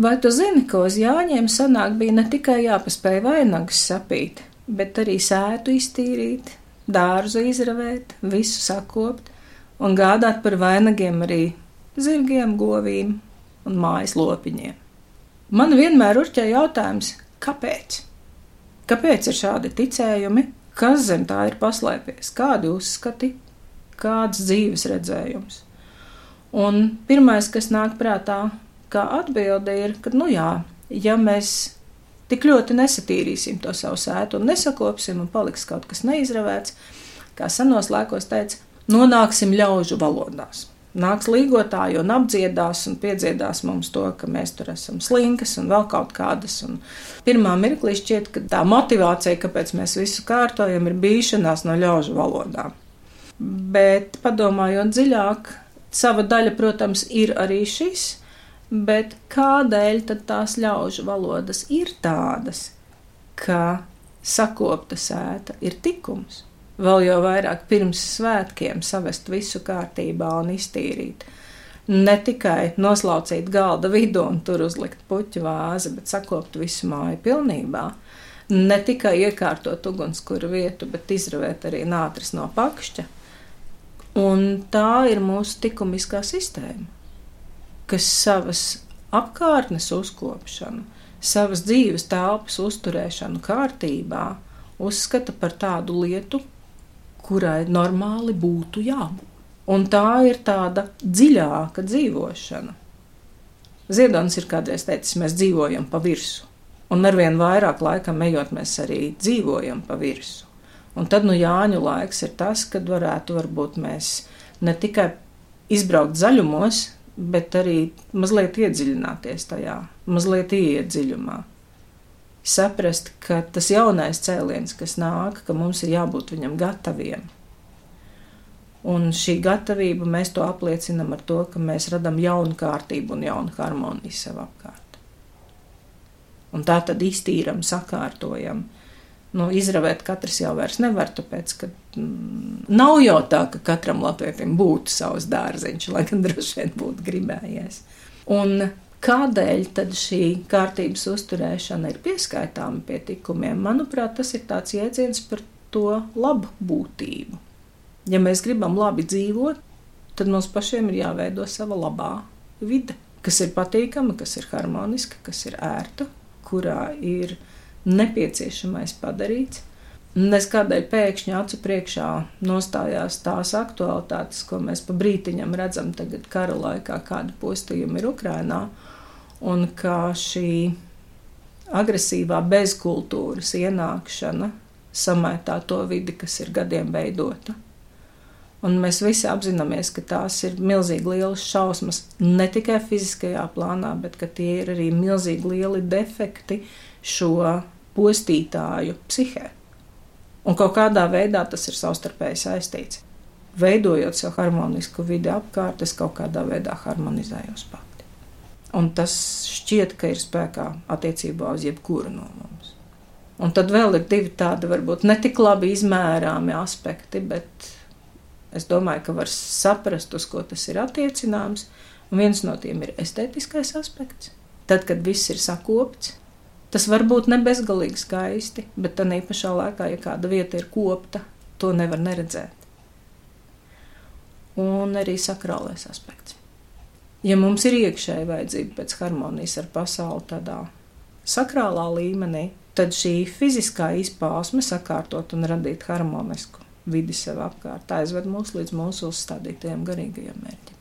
Vai tu zini, ka uz Jāņiem sanāk bija ne tikai jāpaspēj vainagas sapīt, bet arī sētu iztīrīt, dārzu izravēt, visu sakopt un gādāt par vainagiem arī zirgiem, govīm un mājas lopiņiem. Man vienmēr urķē jautājums, kāpēc? Kāpēc ir šādi ticējumi, kas zem tā ir paslēpies, kādi uzskati, kāds dzīves redzējums? Un pirmais, kas nāk prātā, kā atbilde ir, ka, nu jā, ja mēs tik ļoti nesatīrīsim to savu sētu un nesakopsim un paliks kaut kas neizravēts, kā senos laikos teica, nonāksim ļaužu valodās. Nāks līgotāji un apdziedās un piedziedās mums to, ka mēs tur esam slinkas un vēl kaut kādas. Un pirmā mirklī šķiet, ka tā motivācija, kāpēc mēs visu kārtojam, ir bīšanās no ļaužu valodām. Bet padomājot dziļāk, sava daļa, protams, ir arī šis, bet kādēļ tad tās ļaužu valodas ir tādas, ka sakopta sēta ir tikums? vēl jau vairāk pirms svētkiem savest visu kārtībā un iztīrīt. Ne tikai noslaucīt galda vidu un tur uzlikt puķu vāzi, bet sakopt visu māju pilnībā. Ne tikai iekārtot ugunskura vietu, bet izravēt arī nātris no pakšķa. Un tā ir mūsu likumiskā sistēma, kas savas apkārtnes uzkopšanu, savas dzīves telpas uzturēšanu kārtībā uzskata par tādu lietu, kurai normāli būtu jābūt. Un tā ir tāda dziļāka dzīvošana. Ziedonis ir kādreiz teicis, mēs dzīvojam pa virsmu, un arvien vairāk laikam ejot, mēs arī dzīvojam pa virsmu. Un tad nu Jāņu laiks ir tas, kad varētu varbūt mēs ne tikai izbraukt zaļumos, bet arī mazliet iedziļināties tajā, mazliet ieiet dziļumā saprast, ka tas jaunais cēliens, kas nāk, ka mums ir jābūt viņam gataviem. Un šī gatavība mēs to apliecinām ar to, ka mēs radām jaunu kārtību un jaunu harmoniju sev apkārt. Un tā tad iztīram, sakārtojam. Nu, izravēt katrs jau vairs nevar, tāpēc, ka mm, nav jau tā, ka katram latvietim būtu savs dārziņš, lai gan droši vien būtu gribējies. Un Kādēļ tad šī kārtības uzturēšana ir pieskaitāma pie tikumiem? Manuprāt, tas ir tāds jēdziens par to labbūtību. Ja mēs gribam labi dzīvot, tad mums pašiem ir jāveido sava labā vide, kas ir patīkama, kas ir harmoniska, kas ir ērta, kurā ir nepieciešamais padarīts. Nes kādēļ pēkšņi acu priekšā nostājās tās aktualitātes, ko mēs pa brītiņam redzam tagad kara laikā, kāda postījuma ir Ukrainā, un kā šī agresīvā bezkultūras ienākšana samētā to vidi, kas ir gadiem veidota. Un mēs visi apzināmies, ka tās ir milzīgi lielas šausmas ne tikai fiziskajā plānā, bet tie ir arī milzīgi lieli defekti šo postītāju psihē. Un kaut kādā veidā tas ir savstarpēji saistīts. Veidojot sev harmonisku vidi apkārt, es kaut kādā veidā harmonizējos pats. Un tas šķiet, ka ir spēkā attiecībā uz jebkuru no mums. Un tad vēl ir divi tādi, varbūt ne tik labi izmērāmi aspekti, bet es domāju, ka var saprast, uz ko tas ir attiecināms. Un viens no tiem ir estētiskais aspekts. Tad, kad viss ir sakopts, tas var būt ne bezgalīgi skaisti, bet tā pašā laikā, ja kāda vieta ir kopta, to nevar neredzēt. Un arī sakrālais aspekts ja mums ir iekšēji vajadzība pēc harmonijas ar pasauli tādā sakrālā līmenī, tad šī fiziskā izpausme sakārtot un radīt harmonisku vidi sev apkārt aizved mūs līdz mūsu uzstādītajiem garīgajiem mērķiem.